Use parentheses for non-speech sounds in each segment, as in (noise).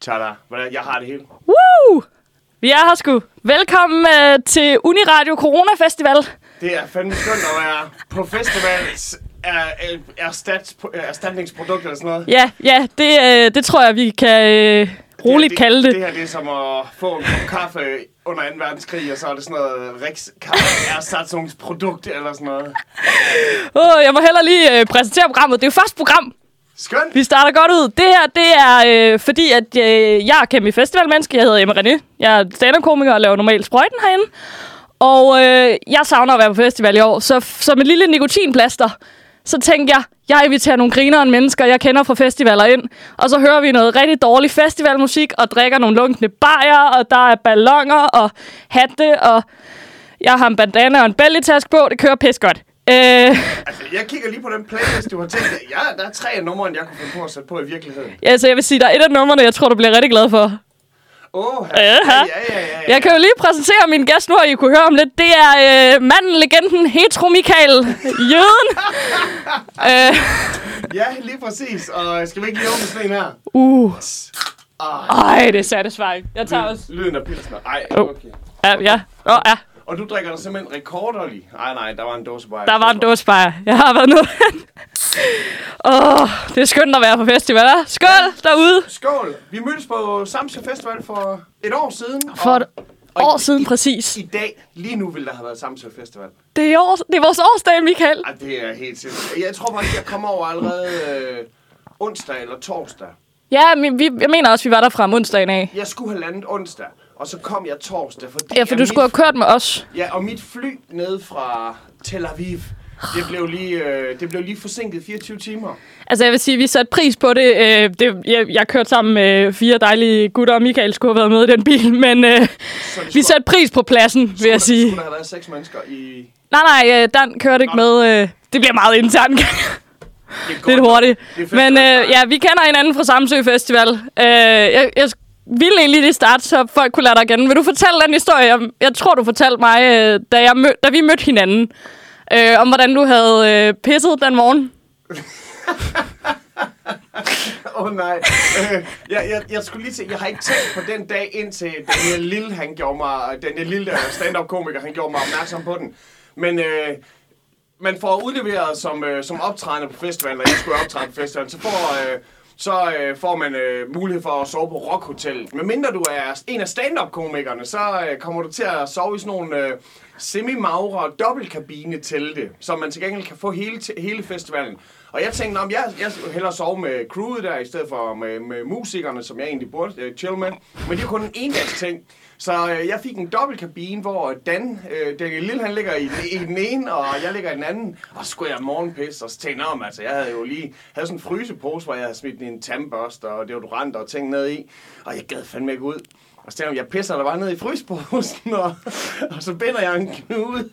Tada. Jeg har det hele. Woo! Vi er her sgu. Velkommen øh, til Uniradio Corona Festival. Det er fandme skønt at være på festivals er, er, erstat, erstatningsprodukt eller sådan noget. Ja, ja, det, øh, det tror jeg, vi kan øh, roligt det, kalde det. Det her det er som at få en kop kaffe under 2. verdenskrig, og så er det sådan noget Rex erstatningsprodukt eller sådan noget. Oh, jeg må heller lige øh, præsentere programmet. Det er jo første program. Skønt! Vi starter godt ud. Det her, det er øh, fordi, at øh, jeg er kæmpe festivalmenneske. Jeg hedder Emma René. Jeg er stand-up-komiker og laver normalt sprøjten herinde. Og øh, jeg savner at være på festival i år. Så som en lille nikotinplaster, så tænkte jeg, jeg inviterer nogle grinere mennesker, jeg kender fra festivaler ind. Og så hører vi noget rigtig dårlig festivalmusik, og drikker nogle lunkne bajer, og der er ballonger og hatte, og jeg har en bandana og en bælgetask på. Det kører pis godt. Øh, Altså, jeg kigger lige på den playlist, du har tænkt. Ja, der er tre af numrene, jeg kunne finde på at sætte på i virkeligheden. ja, så jeg vil sige, der er et af numrene, jeg tror, du bliver rigtig glad for. Åh, Ja. ja, ja, ja, ja, ja. Jeg kan jo lige præsentere min gæst nu, og I kunne høre om lidt. Det er øh, manden, legenden, hetero Michael, jøden. (laughs) øh, Ja, lige præcis. Og skal vi ikke lige åbne sådan en her? uh, Ah, ej, det er satisfying. Jeg tager også... lyden af pilsner. Ej, Oh. okay. Ja, ja. Åh, ja. Og du drikker dig simpelthen rekorderlig. Nej, nej, der var en dåse bare. Der var en dåsebajer. Jeg har været nu. (laughs) Åh, oh, det er skønt at være på festival, hva'? Skål derude. Skål! Vi mødtes på Samsø Festival for et år siden. For et og år i- siden i, præcis. I dag, lige nu, ville der have været Samsø Festival. Det er, år, det er vores årsdag, Michael. Ej, det er helt sindssygt. Jeg tror faktisk, jeg kommer over allerede øh, onsdag eller torsdag. Ja, men vi, jeg mener også, vi var der fra onsdagen af. Jeg skulle have landet onsdag, og så kom jeg torsdag. Fordi Ja, for du skulle have kørt med os. Ja, og mit fly ned fra Tel Aviv, det blev lige, øh, det blev lige forsinket 24 timer. Altså, jeg vil sige, vi satte pris på det. Øh, det jeg, jeg kørte sammen med fire dejlige gutter, og Michael skulle have været med i den bil, men øh, vi satte pris på pladsen, vil skulle, jeg sige. Skulle der have været seks mennesker i... Nej, nej, øh, Dan kørte ikke med. Øh, det bliver meget internt. (laughs) Er Lidt hurtigt. Det Men øh, ja, vi kender hinanden fra Samsø Festival. Øh, jeg, jeg ville egentlig lige starte, så folk kunne lære dig igen. Vil du fortælle den historie? Jeg, jeg tror, du fortalte mig, øh, da, jeg mød, da vi mødte hinanden, øh, om hvordan du havde øh, pisset den morgen. (laughs) Åh oh, nej. Øh, jeg, jeg, jeg skulle lige se, jeg har ikke tænkt på den dag, indtil Daniel Lille, han gjorde mig, Daniel Lille, der stand-up-komiker, han gjorde mig opmærksom på den. Men øh, man får udleveret som, øh, som optrædende på festivalen, og jeg skulle optræde på festivalen, så får, øh, så øh, får man øh, mulighed for at sove på rockhotellet. Men mindre du er en af stand-up-komikerne, så øh, kommer du til at sove i sådan nogle øh, semi-magre dobbeltkabine telte, som man til gengæld kan få hele, hele festivalen. Og jeg tænkte, om jeg, jeg hellere sove med crewet der, i stedet for med, med musikerne, som jeg egentlig burde øh, chill med. Men det er kun en endags ting. Så øh, jeg fik en dobbelt kabine, hvor øh, Dan, øh, Daniel Lille, han ligger i, den- i den ene, og jeg ligger i den anden. Og så skulle jeg morgenpisse, og så tænkte altså, jeg havde jo lige havde sådan en frysepose, hvor jeg havde smidt en tandbørste og deodorant og ting ned i. Og jeg gad fandme ikke ud. Og så tænkte jeg, jeg pisser der bare ned i fryseposen, (laughs) og, og så binder jeg en knude,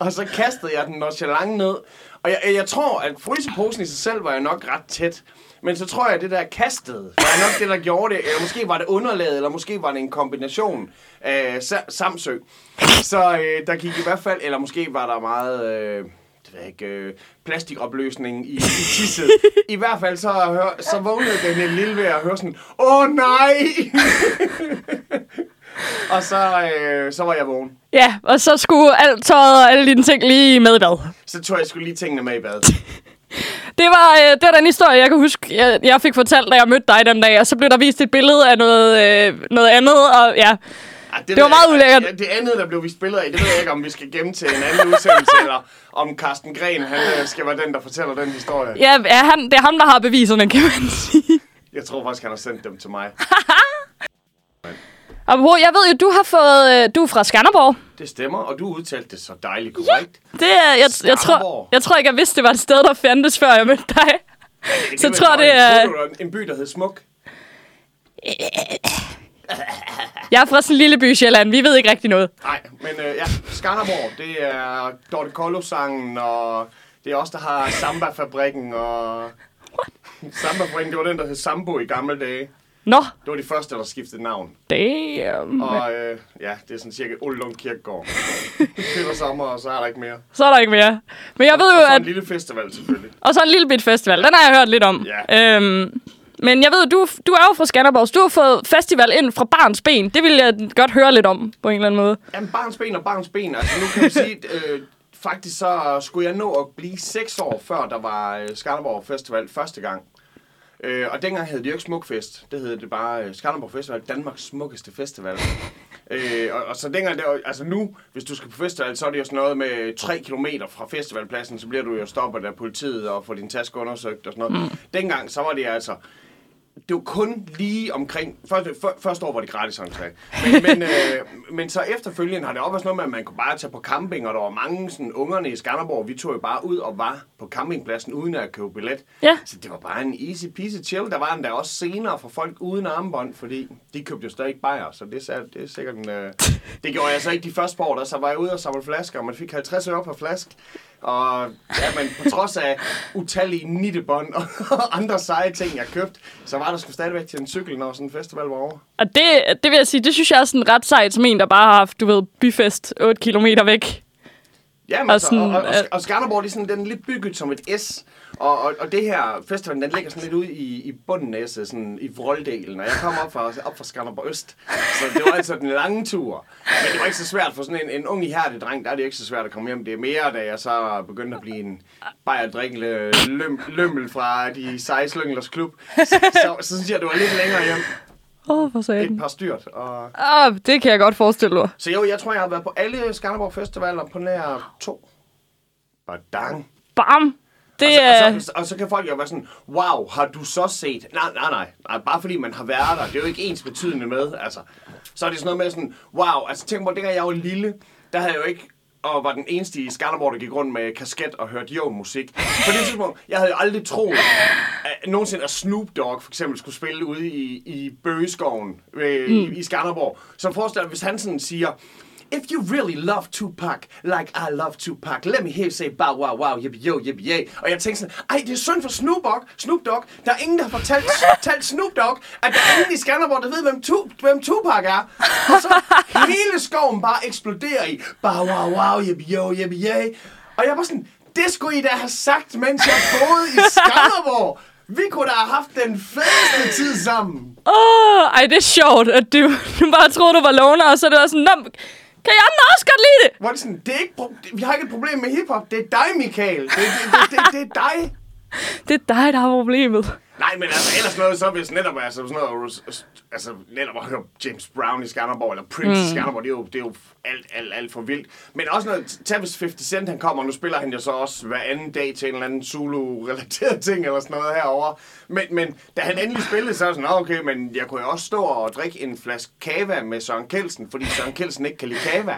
og så kastede jeg den nonchalant ned. Og jeg, jeg tror, at fryseposen i sig selv var jo nok ret tæt. Men så tror jeg, at det der kastede, var nok det, der gjorde det. Eller måske var det underlaget, eller måske var det en kombination af sa- Samsø. Så øh, der gik i hvert fald, eller måske var der meget... Øh, det ved ikke, øh, plastikopløsning i, i tisset. I hvert fald så, hør, så vågnede den lille ved at høre sådan, åh nej! (laughs) og så, øh, så var jeg vågen. Ja, og så skulle alt tøjet og alle dine ting lige med i bad. Så tror jeg, jeg skulle lige tingene med i bad. (laughs) Det var, øh, det var den historie, jeg kan huske, jeg, jeg fik fortalt, da jeg mødte dig den dag. Og så blev der vist et billede af noget, øh, noget andet, og ja... Ej, Det var meget ulækkert. Ja, det andet, der blev vist billeder af, det ved jeg ikke, om vi skal gemme til en anden udsendelse, eller om Carsten Gren, han øh, skal være den, der fortæller den historie. Ja, er han, det er ham, der har beviserne, kan man sige. Jeg tror faktisk, han har sendt dem til mig. (laughs) Og jeg ved jo, du har fået... øh, Du er fra Skanderborg. Det stemmer, og du udtalte det så dejligt korrekt. Det er, jeg, jeg, tror, jeg tror ikke, jeg vidste, det var et sted, der fandtes, før jeg mødte dig. Så ved tror jeg det er- en by, der hed Smuk? Jeg er fra sådan en lille by i Sjælland. Vi ved ikke rigtig noget. Nej, men øh, ja, Skanderborg, det er Dorte Kollo-sangen, og det er også der har Samba-fabrikken, og... Samba-fabrikken, det var den, der hed Sambo i gamle dage. Nå, Det var de første, der skiftede navn. damn. Og øh, ja, det er sådan cirka Ullum Kirkegård. Køber sommer, og så er der ikke mere. Så er der ikke mere. Men jeg ved og jo, så at... en lille festival selvfølgelig. Og så en lille bit festival. Den har jeg hørt lidt om. Ja. Øhm, Men jeg ved, du, du er jo fra Skanderborg, du har fået festival ind fra barns ben. Det vil jeg godt høre lidt om, på en eller anden måde. Jamen, barns ben og barns ben. Altså, nu kan du sige, (laughs) øh, faktisk så skulle jeg nå at blive seks år, før der var øh, Skanderborg Festival første gang. Øh, og dengang hed det jo ikke Smukfest. Det hed det bare øh, Skanderborg Festival, Danmarks smukkeste festival. (laughs) øh, og, og, så dengang, det altså nu, hvis du skal på festival, så er det jo sådan noget med 3 km fra festivalpladsen, så bliver du jo stoppet af politiet og får din taske undersøgt og sådan noget. Mm. Dengang, så var det altså det var kun lige omkring... Første, for, første år var det gratis entré. Men, men, (laughs) øh, men så efterfølgende har det også været noget med, at man kunne bare tage på camping, og der var mange sådan, ungerne i Skanderborg. Vi tog jo bare ud og var på campingpladsen uden at købe billet. Ja. Så det var bare en easy peasy chill. Der var endda også senere for folk uden armbånd, fordi de købte jo stadig ikke bajer, så det er, det er sikkert en... Øh, det gjorde jeg så ikke de første par år, der så var jeg ude og samle flasker, og man fik 50 øre per flaske. Og ja, men på trods af utallige nittebånd og (laughs) andre seje ting, jeg købte, så var der sgu stadigvæk til en cykel, når sådan en festival var over. Og det, det vil jeg sige, det synes jeg er sådan ret sejt, som en, der bare har haft, du ved, byfest 8 kilometer væk. Ja, men Og altså, og, sådan, og, og, øh, og Skanderborg, det er sådan, den er lidt bygget som et S. Og, og, og det her festival, den ligger sådan lidt ude i, i bunden af sådan i vrolddelen. Og jeg kom op fra, op fra Skanderborg Øst, så det var altså den lange tur. Men det var ikke så svært for sådan en, en ung ihærdig dreng, der er det ikke så svært at komme hjem. Det er mere, da jeg så begyndte at blive en bajerdrikkende løm, lømmel fra de seje slynglers klub. Så, så, så, synes jeg, det var lidt længere hjem. Åh, oh, for Et satan. par styrt. Og... Ah, det kan jeg godt forestille mig. Så jo, jeg tror, jeg har været på alle Skanderborg Festivaler på nær to. Badang. Bam! Det og, så, er... og, så, og så kan folk jo være sådan, wow, har du så set? Nej, nej, nej, nej, bare fordi man har været der, det er jo ikke ens betydende med, altså. Så er det sådan noget med sådan, wow, altså tænk på, dengang jeg var lille, der havde jeg jo ikke og var den eneste i Skanderborg, der gik rundt med kasket og hørte jo musik. På det tidspunkt, jeg havde jo aldrig troet, at nogensinde at Snoop Dogg for eksempel skulle spille ude i, i Bøgeskoven øh, mm. i, i Skanderborg. Så forestil dig, hvis han sådan siger, If you really love Tupac, like I love Tupac, let me hear you say bow wow wow, yippie yo, yippie yay. Og jeg tænkte sådan, ej, det er synd for Snoop Dogg, Snoop Dogg. Der er ingen, der har fortalt, (laughs) fortalt Snoop Dogg, at der er ingen i Skanderborg, der ved, hvem, tu, hvem Tupac er. Og så hele skoven bare eksploderer i bow wow wow, yippie yo, yippie yay. Og jeg var sådan, det skulle I da have sagt, mens jeg boede i Skanderborg. Vi kunne da have haft den fedeste tid sammen. Åh, oh, ej, det er sjovt, at du, du bare troede, du var loner, og så er det var sådan, kan jeg andre også godt lide det? Er det er ikke, vi har ikke et problem med hiphop. Det er dig, Michael. Det, det, det, det, det er dig. (laughs) Det er dig, der har problemet. Nej, men altså ellers noget, så hvis netop altså sådan noget, altså netop at høre James Brown i Skanderborg, eller Prince mm. i Skanderborg, det er jo, det er jo alt, alt, alt for vildt. Men også noget, tag hvis 50 Cent han kommer, nu spiller han jo så også hver anden dag til en eller anden Zulu-relateret (laughs) ting, eller sådan noget herover. Men, men da han endelig spillede, så jeg sådan, "Nå, okay, men jeg kunne jo også stå og drikke en flaske kava med Søren Kelsen, fordi Søren Kelsen ikke kan lide kava.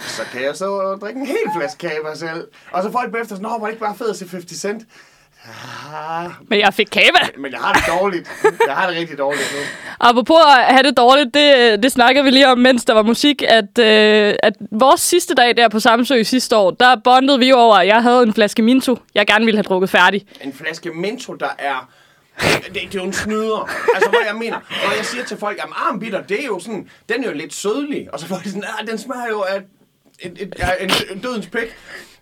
Så kan jeg så drikke en hel flaske kava selv. Og så folk bagefter sådan, Nå, var det ikke bare fedt at se 50 Cent? Ah, Men jeg fik kava. men jeg har det dårligt. Jeg har det rigtig dårligt nu. Apropos at have det dårligt, det, det snakkede vi lige om, mens der var musik, at, øh, at vores sidste dag der på Samsø sidste år, der bondede vi over, at jeg havde en flaske Minto, jeg gerne ville have drukket færdig. En flaske Mento, der er... Det, det er jo en snyder. Altså, hvad jeg mener. Når jeg siger til folk, at armbitter, det er jo sådan... Den er jo lidt sødlig. Og så får de sådan, ah, den smager jo af et, af en, en dødens pik.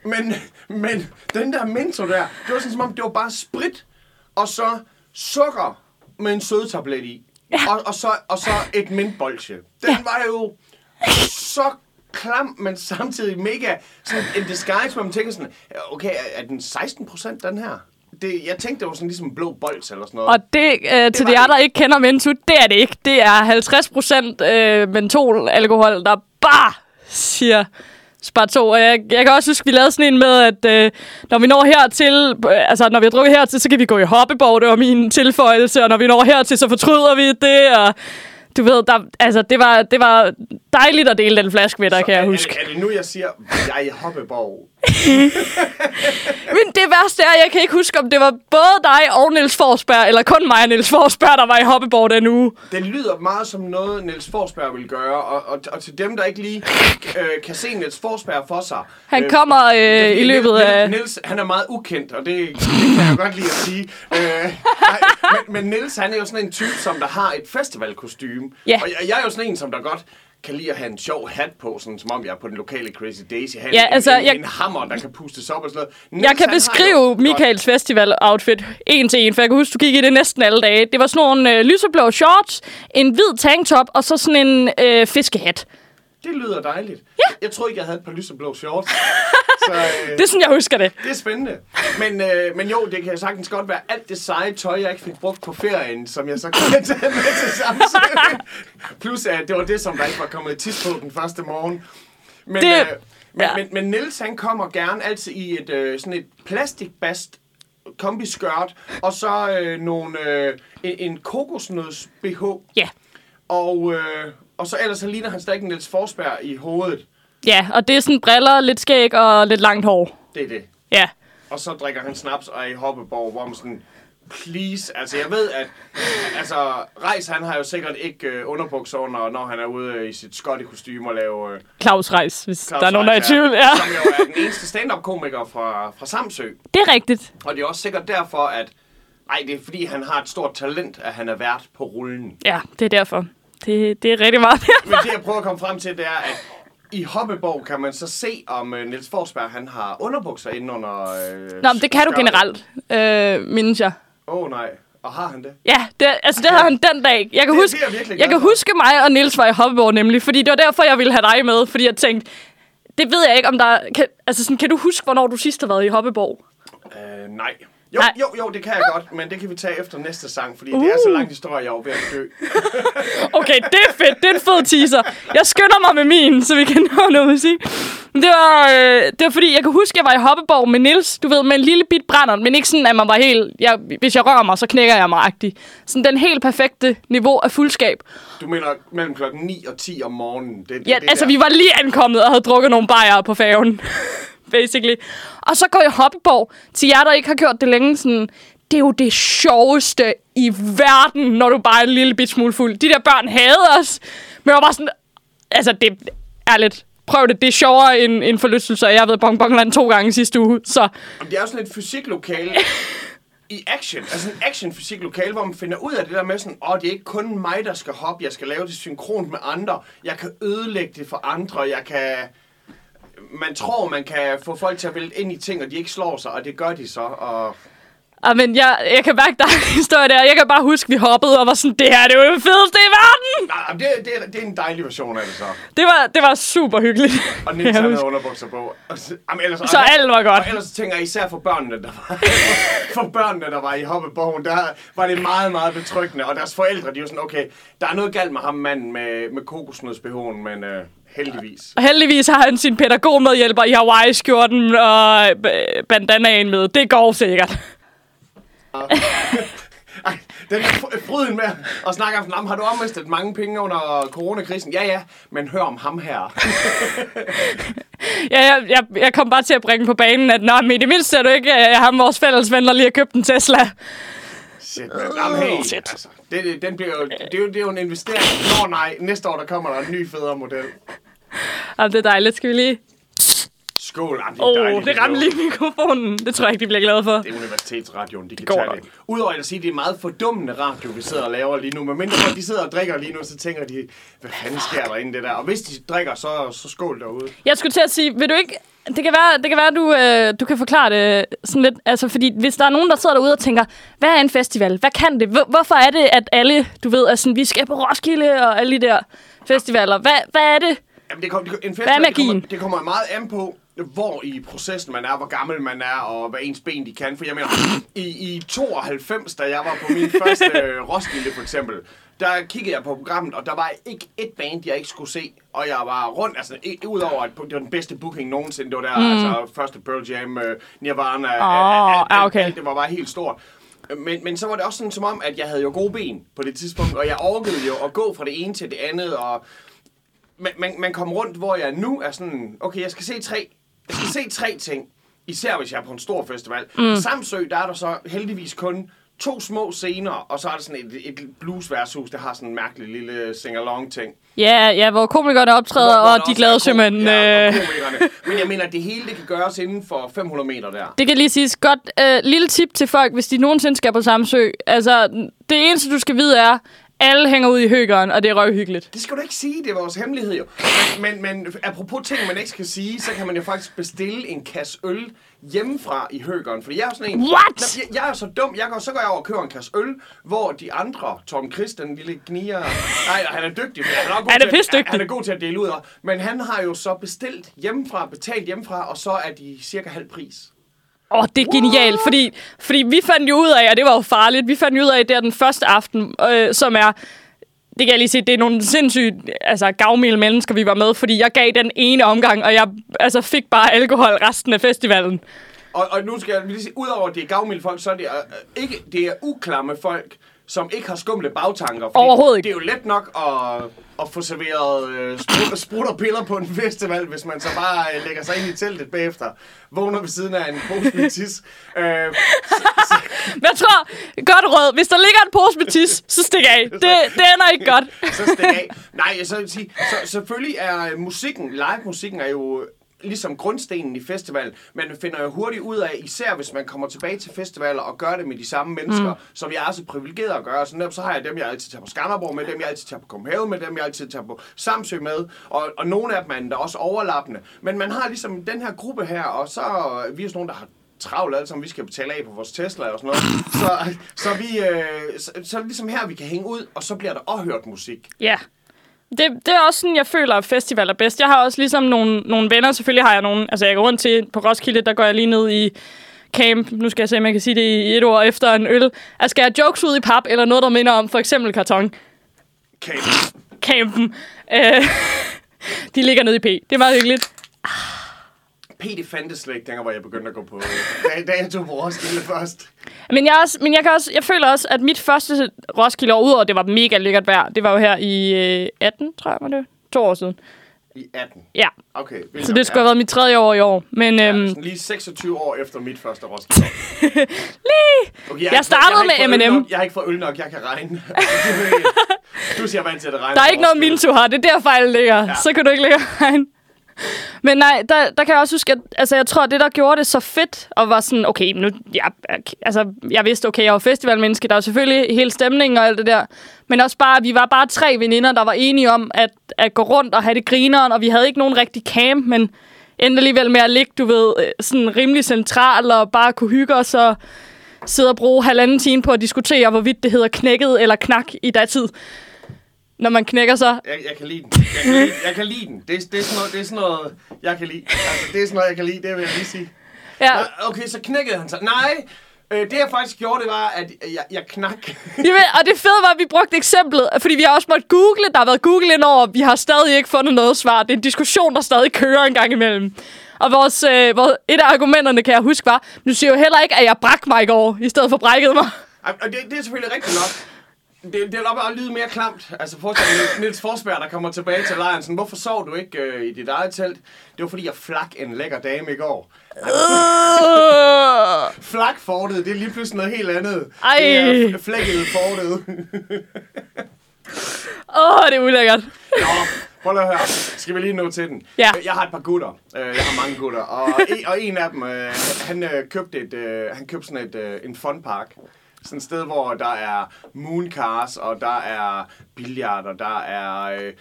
Men, men den der Mento der, det var sådan som om, det var bare sprit, og så sukker med en sødtablet i. Ja. Og, og, så, og så et mintbolsje. Den ja. var jo så klam, men samtidig mega sådan en disguise, hvor man tænker sådan, okay, er den 16 procent, den her? Det, jeg tænkte, det var sådan ligesom blå bold eller sådan noget. Og det, øh, til var de det. andre, der ikke kender Minto, det er det ikke. Det er 50 procent øh, mentolalkohol, der bare siger Sparto. Og jeg, jeg kan også huske, vi lavede sådan en med, at øh, når vi når hertil, øh, altså når vi har drukket hertil, så kan vi gå i hoppeborg, det var min tilføjelse, og når vi når hertil, så fortryder vi det, og du ved, der, altså, det var, det var dejligt at dele den flaske med dig, Så kan jeg er, huske. Er, det- er det nu, jeg siger, jeg er i Hoppeborg? (laughs) Men det værste er, jeg kan ikke huske, om det var både dig og Niels Forsberg, eller kun mig og Niels Forsberg, der var i hoppeborg den uge. Det lyder meget som noget, Niels Forsberg vil gøre, og, og, og til dem, der ikke lige øh, kan se Niels Forsberg for sig. Han kommer, øh, det er fordi i løbet af- Niels, han er meget ukendt, og det, det kan jeg godt lide at sige. Øh, men, men Niels, han er jo sådan en type, som der har et festivalkostyme. Ja. Og jeg, jeg er jo sådan en, som der godt kan lide at have en sjov hat på, sådan, som om jeg er på den lokale Crazy Daisy. Have Ja, en, altså, en, jeg- en hammer, der kan pustes op og sådan noget. Jeg Niels, kan han har beskrive Michaels festival-outfit en til en, for jeg kan huske, du gik i det næsten alle dage. Det var sådan nogle øh, lyseblå shorts, en hvid tanktop og så sådan en øh, fiskehat. Det lyder dejligt. Ja. Jeg tror ikke, jeg havde et par lyseblå shorts. (laughs) så, øh, Det er sådan, jeg husker det. Det er spændende. Men, øh, men jo, det kan sagtens godt være alt det seje tøj, jeg ikke fik brugt på ferien, som jeg så kunne (laughs) tage med til Samsø. Plus, at det var det, som der ikke var kommet tis på den første morgen. Men, Det- øh, men, ja. men, men Nils, han kommer gerne altid i et øh, sådan et plastikbast kombiskørt, og så øh, nogle, øh, en, en kokosnøds BH. Ja. Og, øh, og så ellers så ligner han stadig Niels Forsberg i hovedet. Ja, og det er sådan briller, lidt skæg og lidt langt hår. Det er det. Ja. Og så drikker han snaps og er i Hoppeborg, hvor man sådan, please, altså jeg ved, at altså, Reis, han har jo sikkert ikke øh, underbukser under, når han er ude øh, i sit skotte kostume og lave øh, Claus Reis, hvis Claus der er nogen, der er i tvivl. Ja. Som jo er den eneste stand-up-komiker fra, fra Samsø. Det er rigtigt. Og det er også sikkert derfor, at ej, det er fordi, han har et stort talent, at han er vært på rullen. Ja, det er derfor. Det, det er rigtig meget Men det, jeg prøver at komme frem til, det er, at i Hoppeborg kan man så se, om øh, Niels Forsberg, han har underbukser inde under øh, Nå, men det kan du skørtet. generelt, øh, mindes jeg. Åh oh, nej. Og har han det? Ja, det, altså det havde han den dag. Jeg kan, Det- huske, det jeg jeg kan huske mig og Nils var i Hoppeborg nemlig, fordi det var derfor, jeg ville have dig med, fordi jeg tænkte, det ved jeg ikke, om der... Kan, altså sådan, kan du huske, hvornår du sidst har været i Hoppeborg? Øh, nej. Jo, Nej. jo, jo, det kan jeg godt, men det kan vi tage efter næste sang, fordi uh. det er så lang historie, jeg er ved at dø. (laughs) Okay, det er fedt. Det er en fed teaser. Jeg skynder mig med min, så vi kan (laughs) nå noget musik. Det var, øh, det var fordi, jeg kan huske, jeg var i Hoppeborg med Nils, du ved, med en lille bit brænder, men ikke sådan, at man var helt, jeg, hvis jeg rører mig, så knækker jeg mig -agtig. Sådan den helt perfekte niveau af fuldskab. Du mener mellem klokken 9 og 10 om morgenen. Det, Ja, det altså, der. vi var lige ankommet og havde drukket nogle bajer på færgen. (laughs) Basically. Og så går jeg Hoppeborg. Til jer, der ikke har gjort det længe, sådan, det er jo det sjoveste i verden, når du bare er en lille bit smule fuld. De der børn havde os. Men jeg var bare sådan, altså det er lidt, prøv det, det er sjovere end, end forlystelse. Jeg har været Bonbonland to gange sidste uge, så Jamen, Det er jo sådan et fysiklokale (laughs) i action. Altså en action fysiklokale, hvor man finder ud af det der med sådan, åh, det er ikke kun mig, der skal hoppe. Jeg skal lave det synkront med andre. Jeg kan ødelægge det for andre. Jeg kan... Man tror, man kan få folk til at vælte ind i ting, og de ikke slår sig, og det gør de så. Og Ah, men jeg, jeg kan mærke, der er en historie der. Jeg kan bare huske, vi hoppede og var sådan, det her det er jo det fedeste i verden! Nej, det, det, er, det er en dejlig version af det så. Det var, det var super hyggeligt. Og (laughs) Nils havde underbukser på. Og så, jamen, ellers, Så alt var godt. Og ellers tænker jeg især for børnene, der var, (laughs) for børnene, der var i Hoppeborgen, der var det meget, meget betryggende. Og deres forældre, de var sådan, okay, der er noget galt med ham manden med, med kokosnødsbehoven, men øh, heldigvis. Og heldigvis har han sin pædagogmedhjælper i Hawaii-skjorten og øh, bandanaen med. Det går sikkert. (laughs) Ej, den er fr- fryden med at snakke om, "Nå, men har du ommistet mange penge under coronakrisen? Ja, ja, men hør om ham her. (laughs) Ja, jeg, jeg, jeg kom bare til at bringe på banen, at Nå, men i det mindste er du ikke uh, ham, vores fælles ven, der lige har købt en Tesla. Shit, man. Jamen, hey, Shit. altså, det, det, den bliver jo, det, er jo, det er jo en investering. Nå nej, næste år der kommer der en ny federe model. Jamen, det er dejligt. Skal vi lige... Skål, jamen, det Åh, er oh, dejligt. det ramte lige mikrofonen. Det tror jeg ikke, de bliver glade for. Det er universitetsradioen, de kan går tage det. Udover at sige, det er meget fordummende radio, vi sidder og laver lige nu. Men mindre folk, de sidder og drikker lige nu, så tænker de, hvad fanden sker der inde det der? Og hvis de drikker, så, så skål derude. Jeg skulle til at sige, vil du ikke... Det kan være, det kan være du, øh, du kan forklare det sådan lidt. Altså, fordi hvis der er nogen, der sidder derude og tænker, hvad er en festival? Hvad kan det? Hvor- Hvorfor er det, at alle, du ved, er sådan, vi skal på Roskilde og alle de der festivaler? Hvad, hvad er det? Jamen, det, kom, det, en festival, Hvad er det, kommer, magien? det kommer meget an på, hvor i processen man er, hvor gammel man er, og hvad ens ben de kan. For jeg mener, i, i 92, da jeg var på min (laughs) første øh, Roskilde for eksempel, der kiggede jeg på programmet, og der var ikke et band, jeg ikke skulle se. Og jeg var rundt, altså udover at det var den bedste booking nogensinde, det var der, mm. altså første Pearl Jam, øh, Nirvana, alt, ja, alt, okay. alt, det var bare helt stort. Men, men så var det også sådan som om, at jeg havde jo gode ben på det tidspunkt, og jeg orkede jo at gå fra det ene til det andet, og man, man, man kom rundt, hvor jeg nu er sådan, okay, jeg skal se tre, jeg skal se tre ting, især hvis jeg er på en stor festival. Mm. Samsø, der er der så heldigvis kun to små scener, og så er der sådan et, et bluesværtshus, der har sådan en mærkelig lille sing-along ting. Ja, ja, hvor komikerne optræder, Hvor- hvor og de glade sømænd. Ja, Øh. Men jeg mener, at det hele det kan gøres inden for 500 meter der. det kan lige siges godt. Øh, lille tip til folk, hvis de nogensinde skal på Samsø. Altså, det eneste, du skal vide er, Alle hænger ud i høgeren, og det er røvhyggeligt. Det skal du ikke sige, det er vores hemmelighed jo. Men, men, men apropos ting, man ikke skal sige, så kan man jo faktisk bestille en kasse øl hjemmefra i høgeren. Fordi jeg er sådan en... What? Jeg, jeg er så dum, jeg går, så går jeg over og køber en kasse øl, hvor de andre, Tom Chris, den lille gnier... Nej, han er dygtig. men Han er, god Han er til at-. Han er god til at dele ud af. Men han har jo så bestilt hjemmefra, betalt hjemmefra, og så er de cirka halv pris. Åh, oh, det er genialt, fordi, fordi vi fandt jo ud af, og det var jo farligt, vi fandt jo ud af, det er den første aften, øh, som er, det kan jeg lige sige, det er nogle sindssygt altså, gavmilde mennesker, vi var med, fordi jeg gav den ene omgang, og jeg altså, fik bare alkohol resten af festivalen. Og, og nu skal jeg lige sige, udover at det er gavmilde folk, så er det øh, ikke, det er uklamme folk, som ikke har skumle bagtanker. Overhovedet ikke. Det er jo let nok at, at få serveret øh, sprut, sprut og piller på en festival, hvis man så bare øh, lægger sig ind i teltet bagefter, vågner ved siden af en pose med tis. Øh, Men jeg tror, godt råd, hvis der ligger en pose med tis, så stik af. (laughs) Det, det ender ikke godt. så stik af. Nej, så vil sige, så, selvfølgelig er musikken, live-musikken er jo ligesom grundstenen i festival. Man finder jo hurtigt ud af, især hvis man kommer tilbage til festivaler og gør det med de samme mennesker, mm. som jeg er så privilegeret at gøre. Så, netop så har jeg dem, jeg altid tager på Skanderborg med, dem jeg altid tager på Copenhagen med, dem jeg altid tager på Samsø med, og, og nogle af dem er endda også overlappende. Men man har ligesom den her gruppe her, og så vi er sådan nogle, der har travlt alle sammen, vi skal betale af på vores Tesla og sådan noget. Så, så, vi, øh, så, så er ligesom her, vi kan hænge ud, og så bliver der også hørt musik. Ja. Det, det er også sådan, jeg føler, at festival er bedst. Jeg har også ligesom nogle, nogle venner. Selvfølgelig har jeg nogle... Altså, jeg går rundt til på Roskilde, der går jeg lige ned i camp. Nu skal jeg se, om jeg kan sige det i et ord efter en øl. Altså, skal jeg jokes ud i pap, eller noget, der minder om for eksempel karton? Kan Campen. Øh, (laughs) de ligger nede i P. Det er meget hyggeligt. P, det fandtes slet ikke, dengang hvor jeg begyndte at gå på... Da, da jeg tog på Roskilde først. Men jeg, også, men jeg, kan også, jeg føler også, at mit første Roskilde år, udover det var mega lækkert vejr, det var jo her i øh, 18, tror jeg, var det? To år siden. I 18. Ja, Okay, så det skulle have været mit tredje år i år. Men Ja, øhm, lige 26 år efter mit første Roskilde. (laughs) lige... Okay, Jeg har ikke startede jeg har med M&M. Jeg har ikke fået øl nok, jeg kan regne. (laughs) du siger vant til at det regner. Der er ikke noget. Minto her, det er der fejlen ligger. Ja. Så kan du ikke lægge regn. (laughs) Men nej, der, der kan jeg også huske, at altså, jeg tror, at det, der gjorde det så fedt, og var sådan, okay, nu, ja, altså, jeg vidste, okay, jeg var festivalmenneske, der var selvfølgelig hele stemningen og alt det der, men også bare, vi var bare tre veninder, der var enige om at, at gå rundt og have det grineren, og vi havde ikke nogen rigtig camp, men endte alligevel med at ligge, du ved, øh, sådan rimelig central, og bare kunne hygge os og sidde og bruge halvanden time på at diskutere, hvorvidt det hedder knækket eller knak i datid. Når man knækker sig, Jeg, jeg kan lide den. Jeg kan lide, jeg kan lide den. Det, er- det, er sådan noget, det er sådan noget, jeg kan lide. Altså, det er sådan noget, jeg kan lide, det vil jeg lige sige. ja, Nå, Okay, så knækkede han sig. Nej, øh, det jeg faktisk gjorde, det var, at jeg, jeg knak. (laughs) Jamen, og det fede var, at vi brugte eksemplet, fordi vi har også måttet google, der har været Google indover, vi har stadig ikke fundet noget svar. Det er en diskussion, der stadig kører en gang imellem. Og vores, øh, vores, et af argumenterne, kan jeg huske, var, du siger jo heller ikke, at jeg brak mig i går, i stedet for brækkede mig. Og det, det er selvfølgelig rigtigt nok. Det, det vil bare lyde mere klamt. Altså forestil dig Niels Forsberg, der kommer tilbage til lejren. Sådan, Hvorfor sov du ikke øh, i dit eget telt? Det var fordi, jeg flak en lækker dame i går. Øh. Flak fortet, det er lige pludselig noget helt andet. Ej. Det er flækket fortet. (laughs) Åh, det er ulækkert. Nå, prøv lige at høre. Skal vi lige nå til den? Ja. Jeg har et par gutter. Øh, Jeg har mange gutter. Og en, og en af dem, øh, han købte, et, han købte sådan et, en fun park. Sådan et sted, hvor der er mooncars, og der er billard, og der er øh,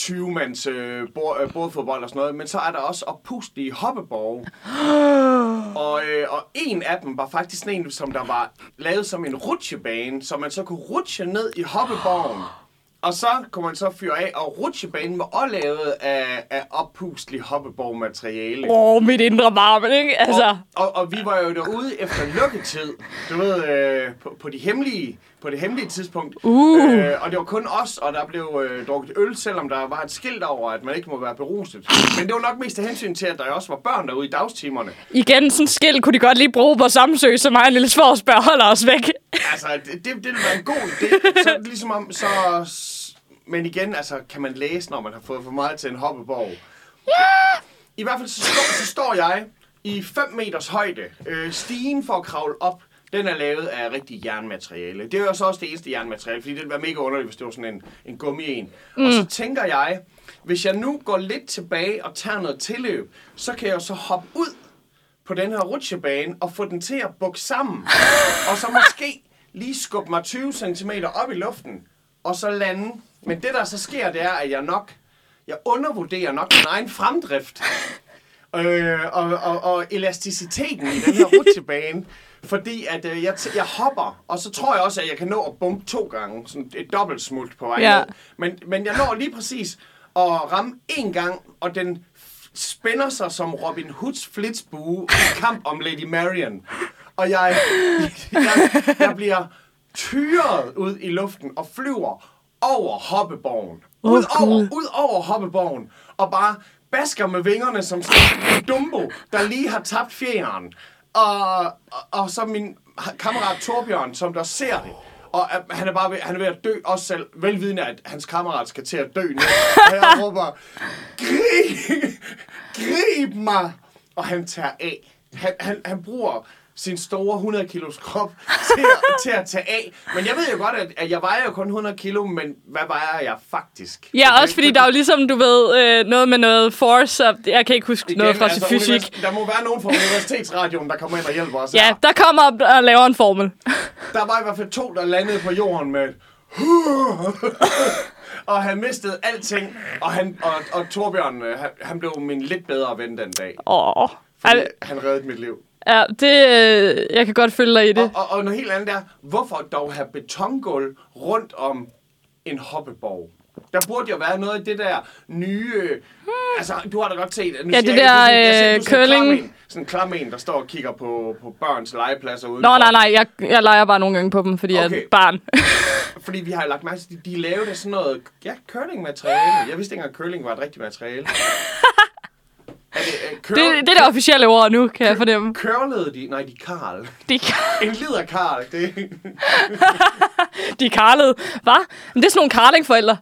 20-mands øh, bord, øh, bordfodbold og sådan noget. Men så er der også oppustelige hoppeborge. (gasps) Og, øh, og en af dem var faktisk sådan en, som der var lavet som en rutsjebane, så man så kunne rutsche ned i hoppeborgen. Og så kunne man så fyre af, og rutsjebanen var også lavet af, af oppustelig hoppeborg-materiale. Åh, oh, mit indre varme, ikke? Altså, Og, og, og vi var jo derude efter lukketid, du ved, øh, på, på, de hemmelige, på det hemmelige tidspunkt. Uh. Øh, og det var kun os, og der blev øh, drukket øl, selvom der var et skilt over, at man ikke må være beruset. Men det var nok mest af hensyn til, at der også var børn derude i dagstimerne. igen, sådan en skilt kunne de godt lige bruge på Samsø, så mig og Lille Svorsberg holder os væk. Altså, det, det, det ville være en god idé. Så (laughs) ligesom om, så... Men igen, altså, kan man læse, når man har fået for meget til en hoppeborg? Ja! I hvert fald, så står, så står jeg i 5 meters højde. Øh, stigen for at kravle op, den er lavet af rigtig jernmateriale. Det er jo så også det eneste jernmateriale, fordi det ville være mega underligt, hvis det var sådan en, en gummi en. Mm. Og så tænker jeg, hvis jeg nu går lidt tilbage og tager noget tilløb, så kan jeg jo så hoppe ud på den her rutsjebane og få den til at bukke sammen. (laughs) og så måske lige skubbe mig 20 cm op i luften. og så lande. Men det, der så sker, det er, at jeg nok, jeg undervurderer nok min egen fremdrift. (laughs) Øh, og, og, og elasticiteten i den her rutsjebane. Fordi at øh, jeg, jeg hopper, og så tror jeg også, at jeg kan nå at bumpe to gange. Sådan et dobbelt smult på vej Ja. ned. Men, men jeg når lige præcis at ramme en gang, og den spænder sig som Robin Hoods flitsbue i kamp om Lady Marian. Og jeg, (laughs) jeg, jeg bliver tyret ud i luften og flyver over hoppeborgen. Åh, Ud over, Gud. ud over hoppeborgen. Og bare basker med vingerne som dumbo, der lige har tabt fjeren. Og, og, og så min kammerat Torbjørn, som der ser det. Og han er bare ved, han er ved at dø også selv, velvidende, at hans kammerat skal til at dø nu. Og jeg råber, grib, grib mig! Og han tager af. Han, han, han bruger sin store 100 kilos krop (laughs) til, at- til at tage af. Men jeg ved jo godt, at, at jeg vejer jo kun 100 kilo, men hvad vejer jeg faktisk? Ja, Okay? også fordi der er jo ligesom, du ved, øh, noget med noget force, og jeg kan ikke huske Igen, noget fra altså, fysik. univers- Der må være nogen fra Universitetsradioen, der kommer ind og hjælper os. Ja, her. der kommer op og laver en formel. (laughs) Der var i hvert fald to, der landede på jorden med (laughs) og han mistede alting, og, han, og, og Torbjørn, øh, han, han blev min lidt bedre ven den dag. Åh. Fordi Ej, han reddede mit liv. Ja, det, øh, jeg kan godt følge dig i det. Og, og, og noget helt andet er, hvorfor dog have betongulv rundt om en hoppeborg? Der burde jo være noget af det der nye... Hmm. Altså, du har da godt set... Nu Ja, det jeg, der, jeg er sådan en curling. Sådan en klam en, der står og kigger på, på børns legepladser udenfor. Nå, nej, nej, jeg, jeg leger bare nogle gange på dem, fordi okay. jeg er et barn. (laughs) Fordi vi har lagt mærke til, de, de lavede sådan noget... Ja, curlingmateriale. Jeg vidste ikke engang, at curling var et rigtigt materiale. (laughs) det, curl, det, det er det officielle ord nu, kan jeg fornemme. Curlede de... Nej, de karl. De, En lider karl. Det, (laughs) de karlede. Hvad? Men det er sådan nogle karlingforældre.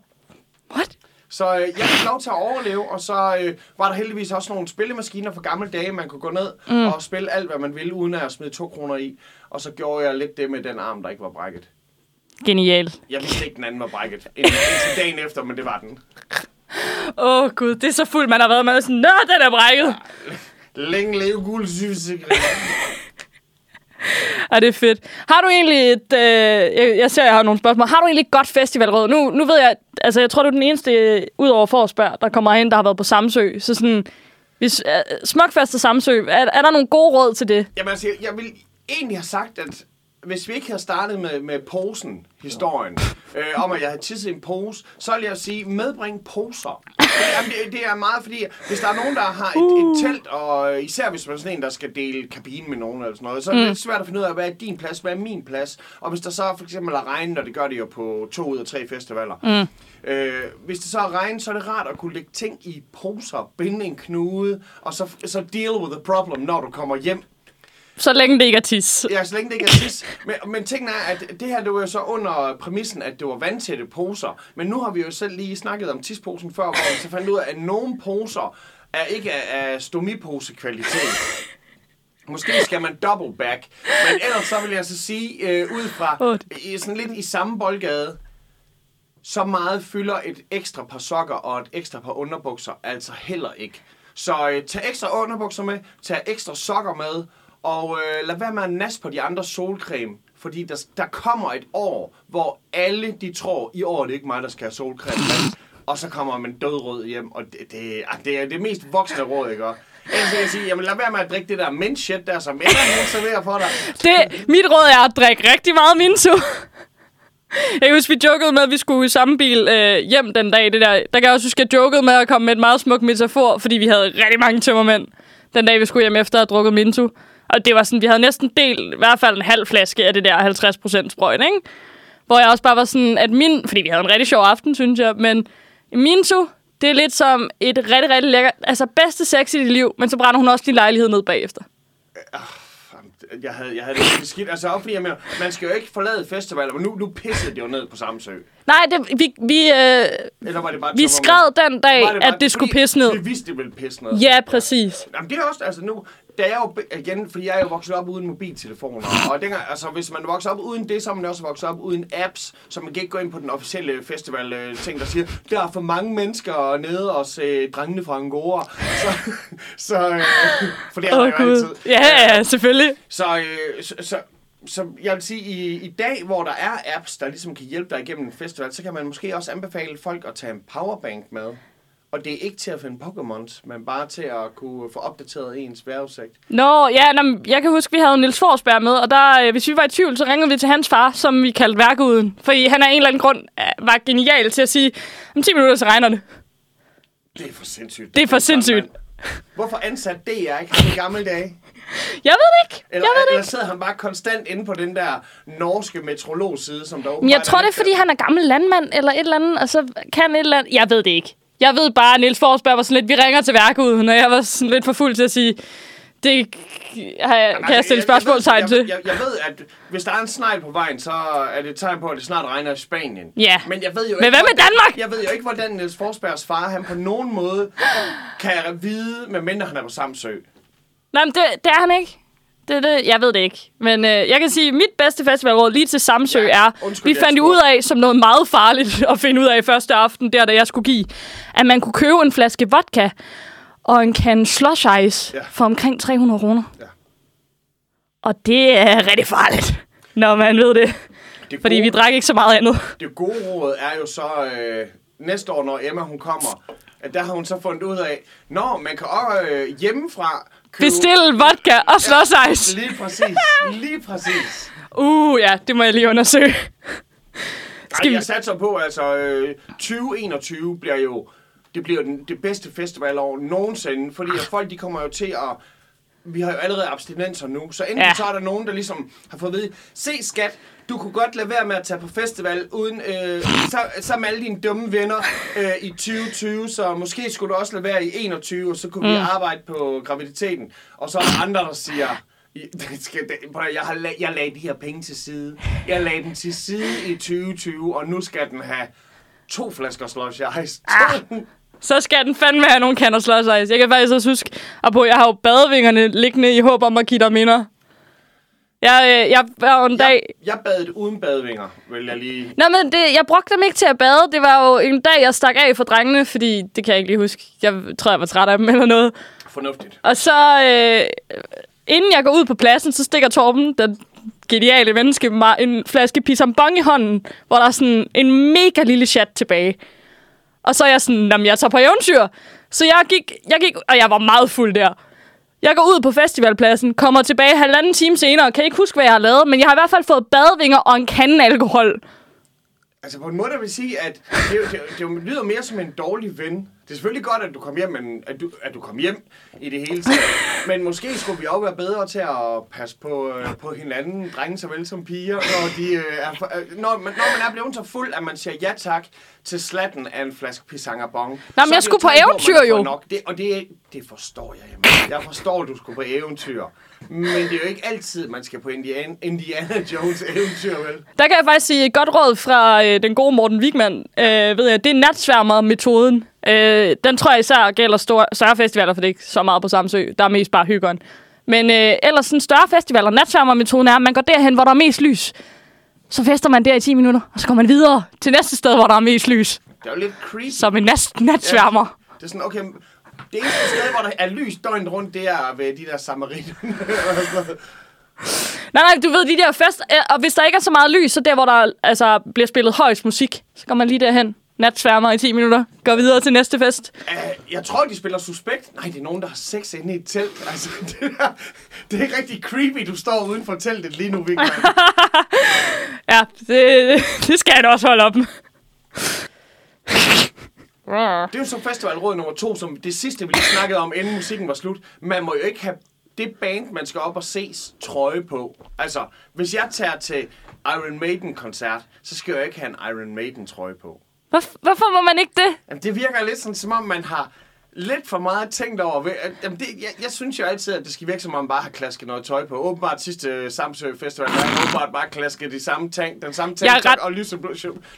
What? Så øh, jeg fik lov til at overleve, og så øh, var der heldigvis også nogle spillemaskiner fra gamle dage, man kunne gå ned mm. og spille alt, hvad man ville, uden at smide to kroner i. Og så gjorde jeg lidt det med den arm, der ikke var brækket. Genial. Jeg vidste ikke, den anden var brækket. Indtil dagen efter, men det var den. Åh, oh, gud, det er så fuldt, man har været med. Sådan, Nå, den er brækket. Længe leve guld, sygesikring. Ja, det er fedt. Har du egentlig et... Øh, jeg, jeg ser, jeg har nogle spørgsmål. Har du egentlig et godt festivalråd? Nu, nu ved jeg, altså jeg tror, du er den eneste, øh, ud over for at spørge, der kommer ind, der har været på Samsø. Så sådan, hvis, øh, Smukfest og Samsø, er, er der nogle gode råd til det? Jamen altså, jeg vil egentlig have sagt, at hvis vi ikke havde startet med, med posen, historien, øh, om at jeg havde tisset i en pose, så vil jeg sige, medbring poser. Det er, det, det er meget, fordi hvis der er nogen, der har et, et telt, og især hvis man er sådan en, der skal dele kabine med nogen eller sådan noget, så er det lidt svært at finde ud af, hvad er din plads, hvad er min plads. Og hvis der så for eksempel er regn, og det gør det jo på to ud af tre festivaler, mm. øh, hvis det så er regn, så er det rart at kunne lægge ting i poser, binde en knude, og så, så deal with the problem, når du kommer hjem. Så længe det ikke er tis. Ja, så længe det ikke er tis. Men, men tingen er, at det her det var jo så under præmissen, at det var vandtætte poser. Men nu har vi jo selv lige snakket om tisposen før, hvor vi så fandt ud af, at nogle poser er ikke af, af stomipose-kvalitet. Måske skal man double back. Men ellers så vil jeg så sige, øh, ud fra i, sådan lidt i samme boldgade, så meget fylder et ekstra par sokker og et ekstra par underbukser altså heller ikke. Så øh, tag ekstra underbukser med, tag ekstra sokker med, og øh, lad være med at nas på de andre solcreme. Fordi der, der kommer et år, hvor alle de tror, i år er det ikke mig, der skal have solcreme. Og så kommer man dødrød hjem, og det, det, ah, det er det mest voksne råd, ikke? Ellers vil jeg sige, jamen lad være med at drikke det der mint shit der, som ender nogen serverer for dig. Det, mit råd er at drikke rigtig meget Mintu. Jeg kan huske, vi jokede med, at vi skulle i samme bil øh, hjem den dag. Det der. der kan jeg også huske, at jeg jokede med at komme med et meget smukt metafor, fordi vi havde rigtig mange tømmermænd den dag, vi skulle hjem efter at have drukket Mintu. Og det var sådan, vi havde næsten delt i hvert fald en halv flaske af det der 50% sprøjt, ikke? Hvor jeg også bare var sådan, at min... Fordi vi havde en rigtig sjov aften, synes jeg. Men Mintu, det er lidt som et rigtig, rigtig lækkert... Altså bedste sex i dit liv, men så brænder hun også din lejlighed ned bagefter. Ah, jeg havde, jeg havde det skidt. Altså, også fordi jeg mener, man skal jo ikke forlade festivaler, men nu, nu pissede det jo ned på Samsø. Nej, det, vi, vi, øh, Eller var det bare vi skrev den dag, Var det bare- at det skulle fordi pisse ned. Vi vidste, det ville pisse ned. Ja, præcis. Jamen, det er også, altså nu, da jeg jo, igen, fordi jeg er jo vokset op uden mobiltelefoner, og dengang, altså hvis man vokser op uden det, så er man også vokset op uden apps, så man kan ikke gå ind på den officielle festival øh, ting, der siger, der er for mange mennesker nede og se drengene fra Angora. (laughs) Så, så øh, for det er oh, jo altid. Ja, ja, selvfølgelig. Så, øh, så, så så jeg vil sige, i, i dag, hvor der er apps, der ligesom kan hjælpe dig igennem en festival, så kan man måske også anbefale folk at tage en powerbank med. Og det er ikke til at finde Pokémons, men bare til at kunne få opdateret ens vejrudsigt. Nå, ja, nå, jeg kan huske, vi havde Nils Forsberg med, og der, øh, hvis vi var i tvivl, så ringede vi til hans far, som vi kaldte værkuden. Fordi han af en eller anden grund øh, var genial til at sige, om 10 minutter, så regner det. Det er for sindssygt. Det er for sindssygt. Hvorfor ansat DR ikke ham i gamle dage? Jeg ved det ikke. Eller, jeg ved det eller ikke. sidder han bare konstant inde på den der norske metrologside, som der Men jeg tror, det er, fordi han er gammel landmand, eller et eller andet, og så kan et eller andet... Jeg ved det ikke. Jeg ved bare, at Niels Forsberg var sådan lidt, vi ringer til værkuden, og jeg var sådan lidt for fuld til at sige, det har jeg, Jamen, kan jeg stille spørgsmålstegn til. jeg, jeg, jeg ved, at hvis der er en snegl på vejen, så er det et tegn på, at det snart regner i Spanien. Ja. Men jeg ved jo Men ikke, hvad med Danmark? Jeg ved jo ikke, hvordan Niels Forsbergs far, han på nogen måde kan vide, medmindre han er på Samsø. Nej, men det, det er han ikke. Det, det, jeg ved det ikke. Men øh, jeg kan sige, at mit bedste festivalråd lige til Samsø Ja, er, undskyld, vi fandt jo ud af, som noget meget farligt (laughs) at finde ud af første aften, der da jeg skulle give, at man kunne købe en flaske vodka og en kan slush ice Ja. for omkring 300 kroner. Ja. Og det er rigtig farligt, når man ved det. Det Fordi gode, vi drak ikke så meget andet. det gode råd er jo så, øh, næste år, når Emma hun kommer, at der har hun så fundet ud af, når man kan også øh, hjemmefra købe... Bestille vodka og slush ice. Lige præcis, lige præcis. Uh, ja, det må jeg lige undersøge. Skal Ej, vi- jeg satser på, altså øh, 2021 bliver jo det bliver den, det bedste festivalår nogensinde, fordi at folk de kommer jo til at vi har jo allerede abstinenser nu, så enten Ja. så er der nogen, der ligesom har fået at vide, se skat, du kunne godt lade være med at tage på festival uden, øh, så, med alle dine dumme venner øh, i 2020, så måske skulle du også lade være i 21, og så kunne mm. vi arbejde på graviditeten. Og så er der andre, der siger, "I- det (laughs) skal, det, prøv at- jeg, har la- jeg lagde de her penge til side. Jeg lagde dem til side i 2020, og nu skal den have to flasker slush ice. Ah. (laughs) Så skal den fandme have nogle kander slush ice. Jeg kan faktisk også huske, at på, jeg har jo badevingerne liggende i håb om at give dig minder. Jeg, øh, jeg var en dag... Jeg, jeg badede uden badevinger, vil jeg lige... Nå, men det, jeg brugte dem ikke til at bade. Det var jo en dag, jeg stak af for drengene, fordi det kan jeg ikke lige huske. Jeg tror, jeg var træt af dem eller noget. Fornuftigt. Og så, øh, inden jeg går ud på pladsen, så stikker Torben, den geniale menneske, mig en flaske pisambong i hånden, hvor der er sådan en mega lille chat tilbage. Og så er jeg sådan, jamen jeg tager på eventyr. Så jeg gik, jeg gik, og jeg var meget fuld der. Jeg går ud på festivalpladsen, kommer tilbage halvanden time senere, kan ikke huske, hvad jeg har lavet, men jeg har i hvert fald fået badevinger og en kande alkohol. Altså på en måde, der vil sige, at det, det, det, det, lyder mere som en dårlig ven. Det er selvfølgelig godt, at du kom hjem, men at du, at du kom hjem i det hele taget. (laughs) Men måske skulle vi også være bedre til at passe på, øh, på hinanden, drenge såvel som piger, når, de, øh, er, for- øh, når, man, når man er blevet så fuld, at man siger ja tak til slatten af en flaske pisangerbong. men så er jeg det skulle på eventyr, jo. Nok. Det, og det, det forstår jeg, jamen. Jeg forstår, at du skulle på eventyr. Men det er jo ikke altid, man skal på Indiana, Indiana Jones eventyr, vel? Der kan jeg faktisk sige et godt råd fra øh, den gode Morten Wigman. Øh, ved jeg, det er natsværmer-metoden. Øh, den tror jeg især gælder store, større festivaler, for det er ikke så meget på Samsø. Der er mest bare hyggeren. Men øh, ellers sådan større festivaler, natsværmer-metoden er, at man går derhen, hvor der er mest lys. Så fester man der i 10 minutter, og så går man videre til næste sted, hvor der er mest lys. Det er jo lidt creepy. Som en nat, natsværmer. Det er sådan, okay, det eneste sted, hvor der er lys døgnet rundt, det er ved de der samariter. (laughs) Nej, nej, du ved, de der fest... øh, Og hvis der ikke er så meget lys, så der, hvor der altså, bliver spillet højst musik, så går man lige derhen. Natsværmer i 10 minutter. Går videre til næste fest. uh, jeg tror, de spiller suspekt. Nej, det er nogen, der har sex inde i et telt. Altså, det, (laughs) der, det er rigtig creepy, du står uden for teltet lige nu, Vigman. (laughs) Ja, det, det skal jeg da også holde op med. Det er jo så festivalråd nummer to, som det sidste, vi lige snakkede om, inden musikken var slut. Man må jo ikke have det band, man skal op og ses, trøje på. Altså, hvis jeg tager til Iron Maiden-koncert, så skal jeg jo ikke have en Iron Maiden-trøje på. Hvor, hvorfor må man ikke det? Jamen, det virker lidt sådan, som om man har lidt for meget tænkt over. at- Jamen, det, jeg, jeg synes jo altid, at det skal virke som om, man bare har klasket noget tøj på. Åbenbart sidste Samsø Festival, der har åbenbart bare klasket de samme tank, den samme tank ret- og lyseblå,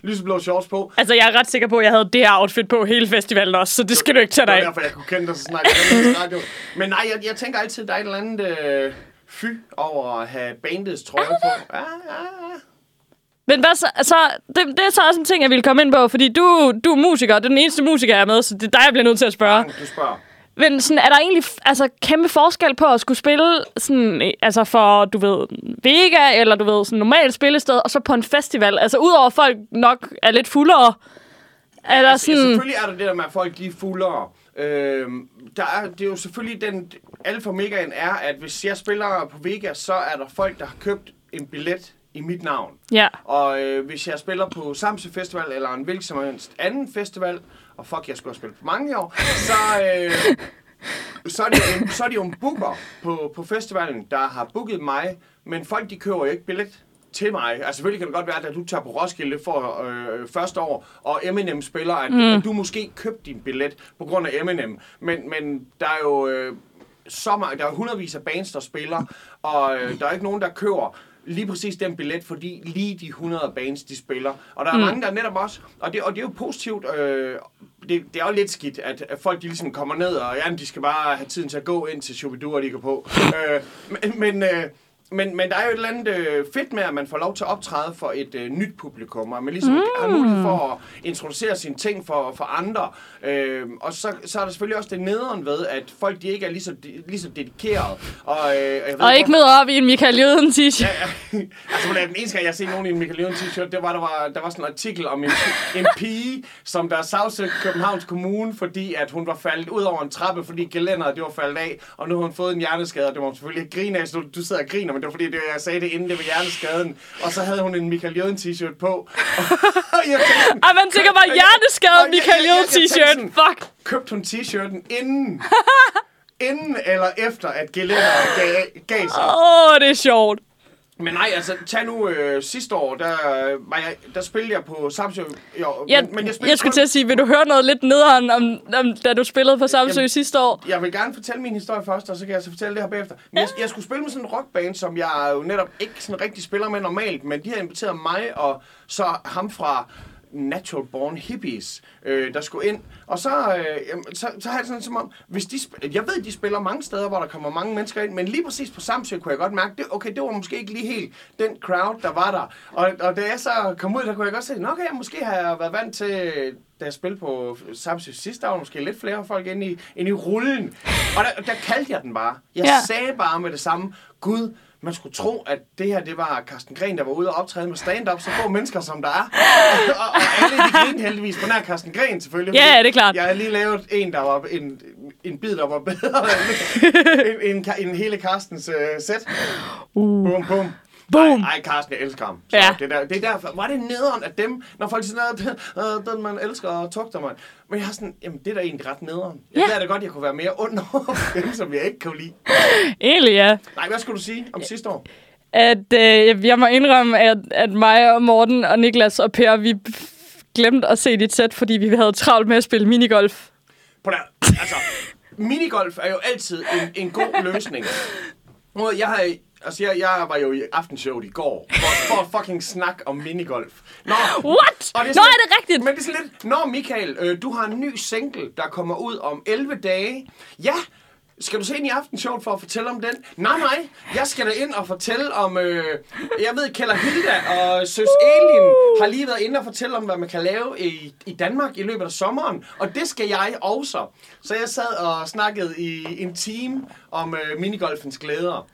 lyseblå shorts på. Altså, jeg er ret sikker på, at jeg havde det her outfit på hele festivalen også, så det skal du ikke tage Det dig var af. derfor, jeg kunne kende dig så hørte radio. Men nej, jeg, jeg tænker altid, der er et eller andet øh, fy over at have bandets trøje på. Ja, ja, ja. Men hvad så? Altså, det, det er så også en ting, jeg ville komme ind på, fordi du, du er musiker, og det er den eneste musiker, jeg er med, så det er dig, jeg bliver nødt til at spørge. Du spørger. Men sådan, er der egentlig altså, kæmpe forskel på at skulle spille sådan, altså for, du ved, Vega, eller du ved, sådan normalt spillested, og så på en festival? Altså, udover at folk nok er lidt fuldere, er der Altså, ja, sådan... selvfølgelig er der det der med, at folk de er fuldere. Øhm, der er, det er jo selvfølgelig den... Alfa Megaen er, at hvis jeg spiller på Vega, så er der folk, der har købt en billet i mit navn. Ja. Og øh, hvis jeg spiller på Samsø Festival eller en hvilken som helst anden festival, og fuck, jeg skulle have spillet på mange år, så, øh, så, er det jo en, så er det jo en booker på, på festivalen, der har booket mig, men folk de køber jo ikke billet til mig. Altså selvfølgelig kan det godt være, at du tager på Roskilde for øh, første år, og Eminem spiller, at, mm. at du måske købte din billet på grund af Eminem. Men, men der er jo øh, så mange, der er hundredvis af bands, der spiller, og øh, der er ikke nogen, der køber lige præcis den billet, fordi lige de 100 bands, de spiller. Og der er mm. mange, der netop også, og det, og det er jo positivt, øh, det, det er jo lidt skidt, at, at folk de ligesom kommer ned, og jamen, de skal bare have tiden til at gå ind til Shubidua, de går på. øh, men, men, øh, men, men der er jo et eller andet øh, fedt med, at man får lov til at optræde for et øh, nyt publikum, og man ligesom mm. har mulighed for at introducere sine ting for, for andre. Øh, og så, så er der selvfølgelig også det nederen ved, at folk de ikke er lige så, de, lige så dedikerede. Og, øh, jeg ved, Og ikke møder op i en Michael Jøden t-shirt. Ja, ja. (laughs) altså, den eneste gang, jeg har set nogen i en Michael Jøden t-shirt, det var, der var, der var sådan en artikel om en, en pige, som der sagsøgte Københavns Kommune, fordi at hun var faldet ud over en trappe, fordi gelænderet det var faldet af, og nu har hun fået en hjerneskade, og det hun selvfølgelig grine af, så du, du sidder og griner, det var fordi, det, jeg sagde det inden det var hjerneskaden, og så havde hun en Michael Jøden t-shirt på. Og jeg tænkte, (laughs) Ej, man tænker bare, Og hjerneskadet og Michael Jøden jeg- jeg tænkte t-shirt. sådan- Fuck. købte hun t-shirten inden, (laughs) inden eller efter, at gelænderet gav, gav sig. Åh, oh, det er sjovt. Men nej, altså, tag nu øh, sidste år, der, øh, var jeg, der spillede jeg på Samsø. Jo, Jeg, men, men jeg, jeg skulle kun- til at sige, vil du høre noget lidt nederen, om, om da du spillede på Samsø Jamen- sidste år? Jeg vil gerne fortælle min historie først, og så kan jeg så fortælle det her bagefter. Men jeg, jeg skulle spille med sådan en rockband, som jeg jo netop ikke sådan rigtig spiller med normalt, men de har inviteret mig og så ham fra Natural Born Hippies, øh, der skulle ind. Og så, øh, så, så har jeg sådan som om, hvis de, jeg ved, de spiller mange steder, hvor der kommer mange mennesker ind, men lige præcis på Samsø kunne jeg godt mærke, det, okay, det var måske ikke lige helt den crowd, der var der. Og, og da jeg så kom ud, der kunne jeg godt se, nok okay, måske har jeg været vant til, da jeg spillede på Samsø sidste år, måske lidt flere folk inde i, inde i rullen. Og der, der kaldte jeg den bare. Jeg ja. sagde bare med det samme, Gud, man skulle tro, at det her, det var Carsten Gren, der var ude og optræde med stand-up, så få mennesker, som der er. Og, og, og alle de grinede heldigvis på nær Carsten Gren, selvfølgelig. Ja, det er klart. Jeg har lige lavet en, der var en, en bid, der var bedre end, (laughs) end, end, end hele Carstens uh, sæt. Uh. Bum, bum. Boom. Ej, ej, Carsten, jeg elsker ham. Så Ja. det, der, det er derfor, var det nederen at dem, når folk siger, at (laughs) øh, den man elsker og tugter man. Men jeg har sådan, jamen det er da egentlig ret nederen. Jeg Ja. ja. da godt, jeg kunne være mere under (laughs) dem, som jeg ikke kunne lide. Egentlig, ja. Nej, hvad skulle du sige om sidste år? At øh, jeg må indrømme, at, at mig og Morten og Niklas og Per, vi glemte at se dit sæt, fordi vi havde travlt med at spille minigolf. På der, altså, minigolf er jo altid en, en god løsning. Jeg har, altså, jeg, jeg var jo i aftenshowet i går, for, for at fucking snakke om minigolf. Nå, What? Og Nå, sådan er det rigtigt? Men det er sådan lidt, Nå Michael, øh, du har en ny single, der kommer ud om 11 dage. Ja, skal du se ind i aftenshowet for at fortælle om den? Nej, nej. Jeg skal da ind og fortælle om... Øh, jeg ved, Keller Hilda og Søs Elin har lige været inde og fortælle om, hvad man kan lave i, i Danmark i løbet af sommeren. Og det skal jeg også. Så jeg sad og snakkede i en time om øh, minigolfens glæder. (laughs)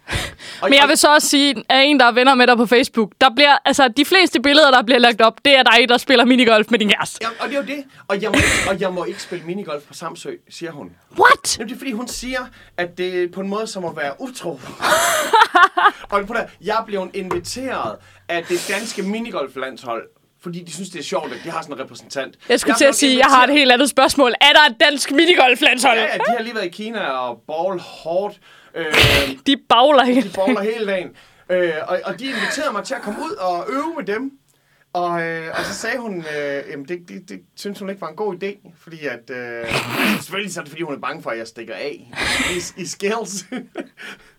Og, Men jeg vil så også sige, at en, der er venner med dig på Facebook, der bliver, altså, de fleste billeder, der bliver lagt op, det er dig, der spiller minigolf med din kæreste. Ja, og det er jo det. Og jeg, må, ikke- og jeg må ikke spille minigolf på Samsø, siger hun. What? Jamen, det er fordi, hun siger, at det er på en måde som at være utro. (laughs) og på der, jeg blev inviteret af det danske minigolflandshold, fordi de synes, det er sjovt, at de har sådan en repræsentant. Jeg skulle til at sige, at jeg har et helt andet spørgsmål. Er der et dansk minigolflandshold? Ja, ja, de har lige været i Kina og ball hårdt. Øh, (laughs) De bagler de ikke. bowler hele dagen. Øh, og, og de inviterede mig til at komme ud og øve med dem. Og, øh, og så sagde hun, øh, jamen det, det, det synes hun ikke var en god idé, fordi at, øh, (laughs) selvfølgelig så er det fordi, hun er bange for, at jeg stikker af i, i skills. (laughs)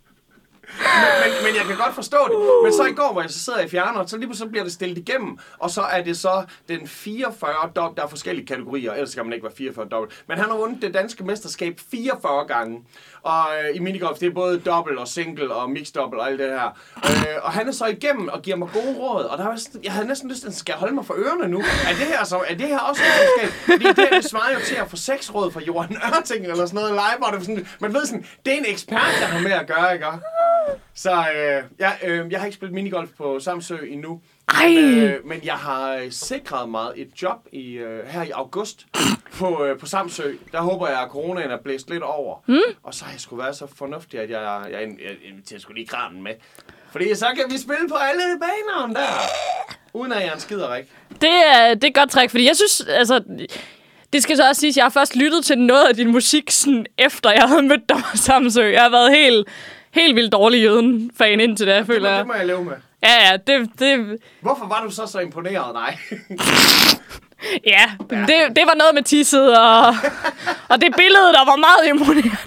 men, men jeg kan godt forstå det. Men så i går, hvor jeg så sidder i fjerner, så lige pludselig bliver det stillet igennem. Og så er det så den 44 dobbelt. Der er forskellige kategorier, ellers kan man ikke være 44 dobbelt. Men han har vundet det danske mesterskab 44 gange. Og øh, i minigolf, det er både dobbelt og single og mixed dobbelt og alt det her. Øh, og han er så igennem og giver mig gode råd. Og der var, sådan- jeg havde næsten lyst til, at skal holde mig for ørerne nu? Er det her, så, er det her også mesterskab? Fordi det, det svarer jo til at få seks råd fra Johan Ørting eller sådan noget live, hvor det sådan, man ved sådan, det er en ekspert, der har med at gøre, ikke? Så øh, ja, øh, jeg har ikke spillet minigolf på Samsø endnu. Ej. Men, øh, men jeg har øh, sikret mig et job i, øh, her i august på, øh, på Samsø. Der håber jeg, at coronaen er blæst lidt over. Mm. Og så har jeg sgu været så fornuftig, at jeg, jeg, jeg, jeg inviterer sgu lige kranen med. Fordi så kan vi spille på alle banerne der. Uden at jeg er en skiderik. Det er, det er et godt træk, fordi jeg synes, altså... Det skal så også siges, at jeg har først lyttet til noget af din musik, sådan, efter jeg havde mødt dig på Samsø. Jeg har været helt, helt vildt dårlig jøden-fan indtil da, Det føler det jeg. må jeg leve med. Ja, ja, det, det, Hvorfor var du så så imponeret? Nej. (laughs) ja, det, det var noget med tisset, og, og det billede, der var meget imponerende.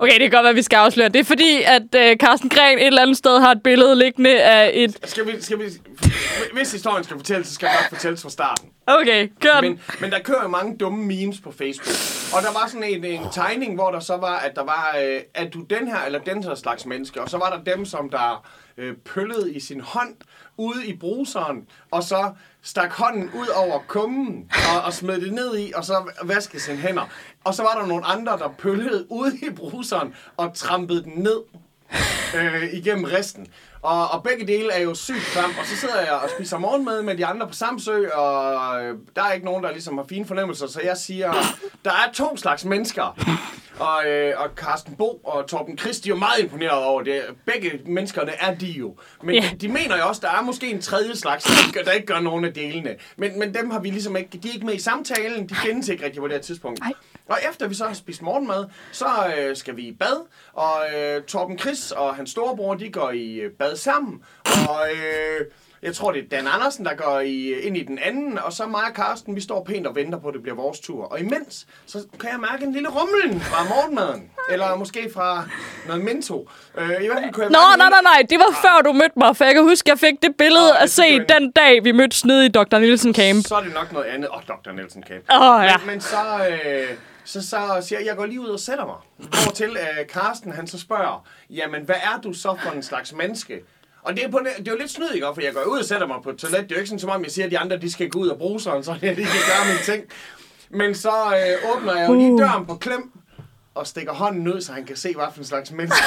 Okay, det kan godt være, at vi skal afsløre. Det er fordi, at øh, Carsten Gren et eller andet sted har et billede liggende af et... Skal vi, skal vi, hvis historien skal fortælles, så skal jeg nok fortælles fra starten. Okay, kør den. Men, men der kører jo mange dumme memes på Facebook. Og der var sådan en, en tegning, hvor der så var, at der var, øh, er du den her eller den her slags menneske? Og så var der dem, som der øh, pøllede i sin hånd ude i bruseren, og så stak hånden ud over kummen og, og smed det ned i, og så vaskede sine hænder. Og så var der nogle andre, der pøllede ude i bruseren og trampede den ned øh, igennem resten. Og, og begge dele er jo sygt klam, og så sidder jeg og spiser morgenmad med de andre på Samsø, og øh, der er ikke nogen, der ligesom har fine fornemmelser, så jeg siger, der er to slags mennesker. Og, øh, og Carsten Bo og Torben Christ, de er jo meget imponeret over det. Begge menneskerne er de jo. Men Ja. de, mener jo også, der er måske en tredje slags, der ikke, gør- der ikke gør nogen af delene. Men, men dem har vi ligesom ikke, de er ikke med i samtalen, de findes ikke rigtig på det her tidspunkt. Nej. Og efter vi så har spist morgenmad, så øh, skal vi i bad, og øh, Torben Chris og hans storebror, de går i øh, bad sammen, og øh, jeg tror, det er Dan Andersen, der går i, ind i den anden, og så mig og Karsten, vi står pænt og venter på, at det bliver vores tur. Og imens, så kan jeg mærke en lille rumlen fra morgenmaden, eller måske fra noget minto. Øh, I hvert fald kunne jeg Nå, en nej, nej, nej. Det var før du mødte mig, for jeg kan huske, jeg fik det billede Åh, at se du den dag, vi mødtes nede i Dr. Nielsen Camp. Så er det nok noget andet. Åh, oh, Dr. Nielsen Camp. Åh, ja. Men, men så, øh, så, så siger jeg, jeg går lige ud og sætter mig. Hvor til øh, Karsten, han så spørger, jamen, hvad er du så for en slags menneske? Og det er, på, det er jo lidt snyd, ikke? For jeg går ud og sætter mig på et toilet. Det er jo ikke sådan, som om jeg siger, at de andre de skal gå ud og bruge sådan, så jeg lige kan gøre mine ting. Men så øh, åbner jeg jo lige døren på klem, og stikker hånden ud, så han kan se, hvad for en slags menneske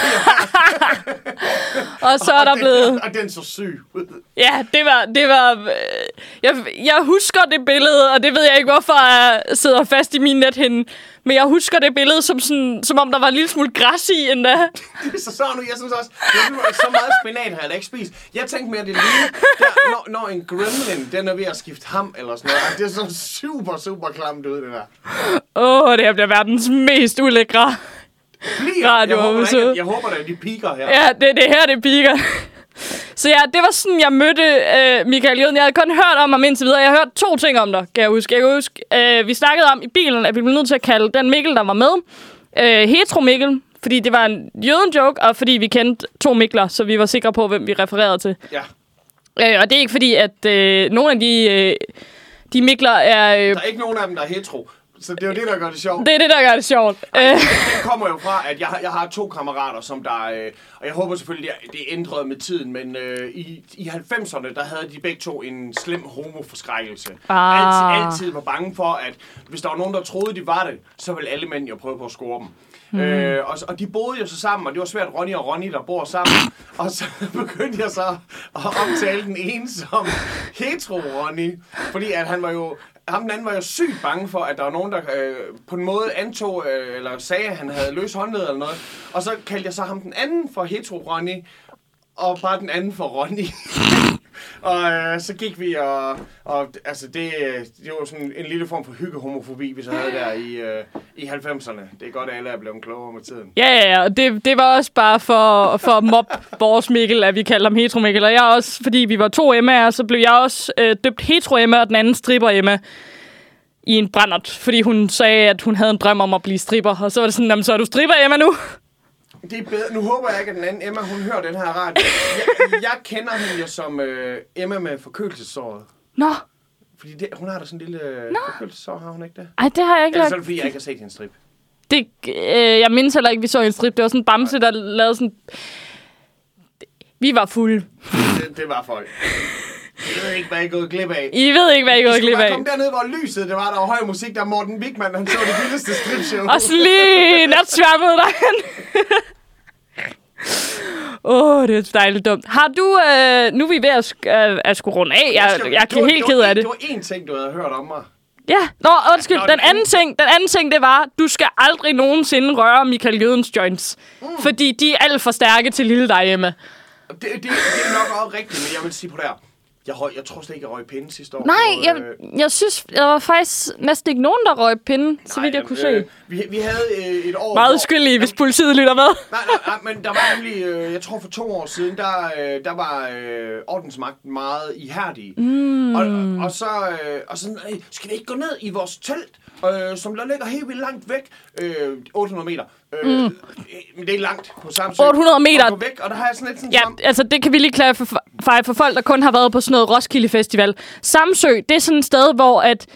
(laughs) Og så er Og der den- blevet... Og den så syg ud. Ja, det var... Det var øh, jeg, jeg husker det billede, og det ved jeg ikke, hvorfor jeg sidder fast i min nethinde. Men jeg husker det billede, som, sådan, som om der var en lille smule græs i endda. (laughs) så så nu, jeg synes også, jeg synes, så meget spinat har jeg da ikke spist. Jeg tænkte mere, det lige, der, når, når en gremlin, den er ved at skifte ham eller sådan noget. Det er så super, super klamt ud, det der. Åh, oh, det her bliver verdens mest ulækre. Bliver. Radio jeg, håber, ikke, jeg håber da, de piker her. Ja, det er det her, det piker. Så ja, det var sådan, jeg mødte øh, Michael Jøden. Jeg havde kun hørt om ham indtil videre. Jeg har hørt to ting om dig, kan jeg huske. Jeg kan huske, øh, vi snakkede om i bilen, at vi blev nødt til at kalde den Mikkel, der var med, øh, hetero Mikkel. Fordi det var en jøden-joke, og fordi vi kendte to Mikler, så vi var sikre på, hvem vi refererede til. ja. Øh, og det er ikke fordi, at øh, nogle af de, øh, de Mikler er... Øh, Der er ikke nogen af dem, der er hetero. Så det er jo det, der gør det sjovt. det er det, der gør det sjovt. Øh, Den kommer jo fra, at jeg, har- jeg har to kammerater, som der... Øh, og jeg håber selvfølgelig, det er, det ændret med tiden, men øh, i, i 90'erne, der havde de begge to en slem homoforskrækkelse. Ah. Altid, altid var bange for, at hvis der var nogen, der troede, de var det, så ville alle mænd jo prøve på at score dem. Mm. Øh, og, og de boede jo så sammen, og det var svært Ronny og Ronny, der bor sammen. og så (laughs) begyndte jeg så at omtale den ene som (laughs) hetero-Ronny. Fordi at han var jo... Ham den anden var jo sygt bange for, at der var nogen, der øh, på en måde antog, øh, eller sagde, at han havde løs håndled eller noget. Og så kaldte jeg så ham den anden for hetero-Ronny, og bare den anden for Ronny. (laughs) (laughs) og øh, så gik vi og, og altså det, det var sådan en lille form for hyggehomofobi, vi så havde der i, øh, i 90'erne. Det er godt, at alle er blevet klogere med tiden. Ja, ja, ja. og Det, det var også bare for, for at mobbe (laughs) vores Mikkel, at vi kaldte ham hetero Mikkel. Og jeg også, fordi vi var to Emma'er, så blev jeg også øh, døbt hetero Emma, og den anden stripper Emma i en brændert. Fordi hun sagde, at hun havde en drøm om at blive stripper. Og så var det sådan, "Jamen, så er du stripper Emma nu. Det er bedre. Nu håber jeg ikke, at den anden Emma, hun hører den her radio. Jeg, jeg kender hende jo som øh, Emma med forkølelsesåret. Nå, Fordi det, hun har da sådan en lille øh, forkølelsesår, har hun ikke det? ej, det har jeg ikke Eller så er lagt. det fordi, jeg ikke har set hendes strip. Det, øh, jeg mindes heller ikke, vi så en strip. Det var sådan en bamse, der lavede sådan... Vi var fulde. Det, det var folk. Jeg ved ikke, hvad jeg er gået glip af. I ved ikke, hvad I skulle glip af. komme derned, hvor lyset det var. Der var høj musik. Der Morten Wigman, han så det vildeste stripshow. Og så lige natsværmet derhen. Åh, oh, det er dejligt dumt. Har du... Øh, nu er vi ved at, øh, at skulle runde af. Jeg, skal- jeg er helt ked af det. Det var én ting, du havde hørt om mig. Ja. Nå, undskyld. Den den anden anden- ting, den anden ting, det var, du skal aldrig nogensinde røre Michael Jødens joints. Mm. Fordi de er alt for stærke til lille dig, Emma. Det, det, det er nok også rigtigt, men jeg vil sige på det her. Jeg, røg, jeg tror slet ikke, jeg røg pinde sidste år. Nej, Og, jeg, øh, jeg synes, der var faktisk næsten ikke nogen, der røg pinde, så vidt jeg nej, kunne øh, se. Vi, vi havde øh, et år... Meget uskyldige, hvis politiet lytter med. (laughs) Nej, nej, nej, men der var nemlig, øh, jeg tror for to år siden, der, øh, der var øh, ordensmagten meget ihærdig. Mm. Og, og så, øh, og sådan, øh, skal vi ikke gå ned i vores telt, øh, som der ligger helt vildt langt væk, øh, 800 meter. Øh, mm. Men det er langt på Samsø. 800 meter. Og væk, og der har jeg sådan lidt sådan Ja, som, altså det kan vi lige klare for, for, for folk, der kun har været på sådan noget Roskilde Festival. Samsø, det er sådan et sted, hvor at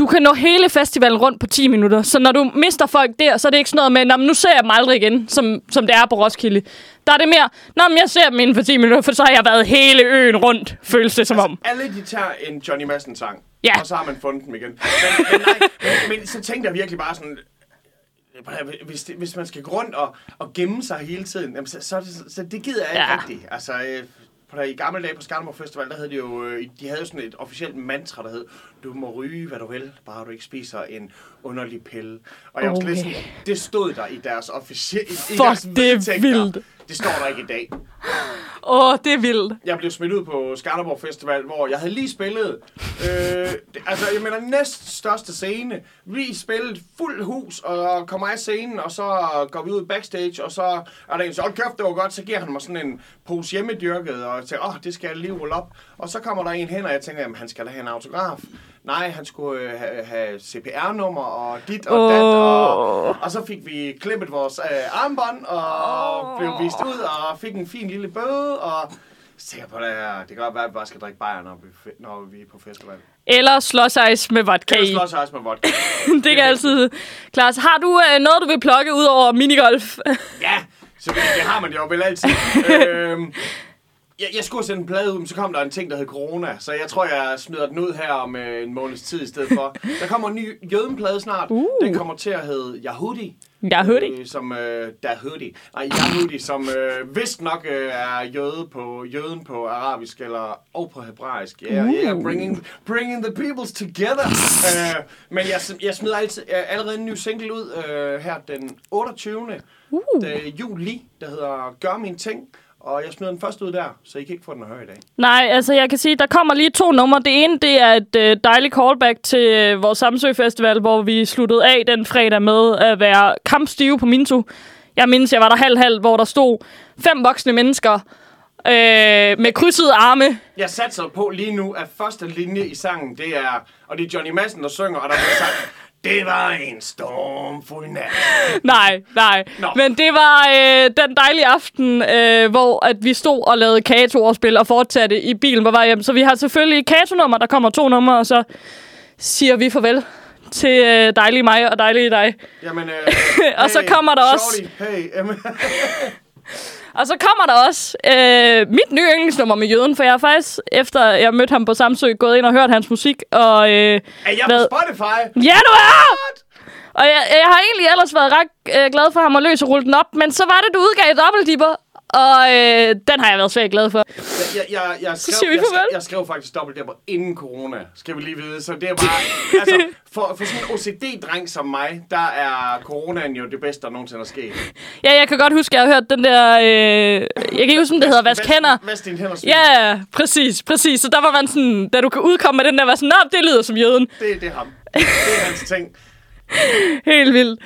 du kan nå hele festivalen rundt på 10 minutter. Så når du mister folk der, så er det ikke sådan noget med, "Nå, men nu ser jeg dem aldrig igen, som, som det er på Roskilde. Der er det mere, Nå, men jeg ser dem inden for 10 minutter, for så har jeg været hele øen rundt, føles det som om. alle de tager en Johnny Madsen sang, Ja. og så har man fundet dem igen. Men, men, nej, men, men så tænkte jeg virkelig bare sådan, hvis, det, hvis man skal gå rundt og, og gemme sig hele tiden, jamen, så, så, det, så det gider jeg ja. rigtigt. Altså, øh, på der, i gamle dage på Skanderborg Festival, der havde de jo, øh, de havde jo sådan et officielt mantra, der hed, du må ryge, hvad du vil, bare du ikke spiser en underlig pille. Og jeg var okay. Okay. sådan, det stod der i deres officielle, i Fuck, deres det er vildt. Det står der ikke i dag. Åh, det er vildt. Jeg blev smidt ud på Skanderborg Festival, hvor jeg havde lige spillet, øh, altså jeg mener næst største scene. Vi spillede fuld hus, og kommer af scenen, og så går vi ud backstage, og så er der en, så "Hold kæft, det var godt, så giver han mig sådan en pose hjemmedyrket, og jeg tænker, åh, det skal jeg lige rulle op. Og så kommer der en hen, og jeg tænker, jamen, han skal da have en autograf. Nej, han skulle øh, have, have CPR-nummer og dit og dat, og, og så fik vi klippet vores øh, armbånd, og blev vist ud, og fik en fin lille bøde, og jeg på det her, det kan godt være, at vi bare skal drikke bajer, når vi, når vi er på festival. Eller slåsejs med vodka Kan i. du slås også med vodka? (laughs) det kan altid klares. Har du øh, noget, du vil plukke ud over minigolf? Ja, så det, det har man jo vel altid. (laughs) øhm, jeg, jeg skulle sende en plade ud, men så kom der en ting, der hed corona. Så jeg tror, jeg smider den ud her om øh, en måneds tid i stedet for. Der kommer en ny jødenplade snart. Uh. Den kommer til at hedde Yahudi. Hørte Øh, som øh, Dahudi. Nej, Yahudi, som øh, vist nok øh, er jøde på, jøden på arabisk eller og på hebraisk. Yeah, Uh. yeah, bringing, bringing the peoples together. øh, men jeg, jeg smider altid, øh, allerede en ny single ud øh, her den 28. Uh. Det, juli, der hedder Gør min ting. Og jeg smider den først ud der, så I kan ikke få den at høre i dag. Nej, altså jeg kan sige, der kommer lige to numre. Det ene, det er et øh, dejligt callback til øh, vores Samsø Festival, hvor vi sluttede af den fredag med at være kampstive på Minto. Jeg mindes, jeg var der halv-halv, hvor der stod fem voksne mennesker øh, med krydsede arme. Jeg satser på lige nu, at første linje i sangen, det er, og det er Johnny Madsen, der synger, og der bliver sagt, det var en stormfuld nat. (laughs) Nej, nej. Nå. Men det var øh, den dejlige aften, øh, hvor at vi stod og lavede Kato-overspil og fortsatte i bilen på vej hjem. Så vi har selvfølgelig Kato-nummer, der kommer to numre, og så siger vi farvel til øh, dejlige mig og dejlige dig. Jamen, øh, (laughs) Og så kommer der også- Shorty, hey. (laughs) Og så kommer der også øh, mit nye yndlingsnummer med Jøden, for jeg har faktisk, efter jeg mødte ham på Samsø, gået ind og hørt hans musik. Og, øh, er jeg Hvad? på Spotify? ja, du er! Og jeg, jeg har egentlig ellers været ret øh, glad for ham at løse og rulle den op, men så var det, du udgav Dobbeltdipper, og øh, den har jeg været svært glad for. Jeg, jeg, jeg, jeg, skrev, jeg, jeg skrev faktisk dobbelt der inden corona, skal vi lige vide. Så det er bare, (laughs) altså, for, for sådan en OCD-dreng som mig, der er coronaen jo det bedste, der nogensinde er sket. Ja, jeg kan godt huske, at jeg har hørt den der... Øh, jeg kan ikke huske, om det hedder Vask Hænder. Vask dine hænder. Ja, præcis, præcis. Så der var man sådan, da du kan udkomme med den der, var sådan, Nå, det lyder som jøden. Det, det er ham. Det er hans ting. (laughs) Helt vildt.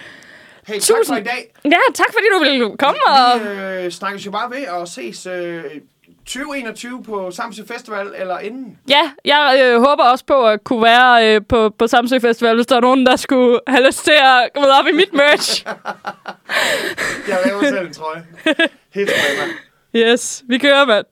Hey, tak for Tusind- i dag. Ja, tak fordi du ville komme. Og... Vi øh, snakkes jo bare ved og ses øh, 2021 på Samsø Festival eller inden. Ja, jeg øh, håber også på at kunne være øh, på, på Samsø Festival, hvis der er nogen, der skulle have lyst til at gå op i mit merch. (laughs) Jeg laver selv en trøje. Helt. Yes, vi kører, mand.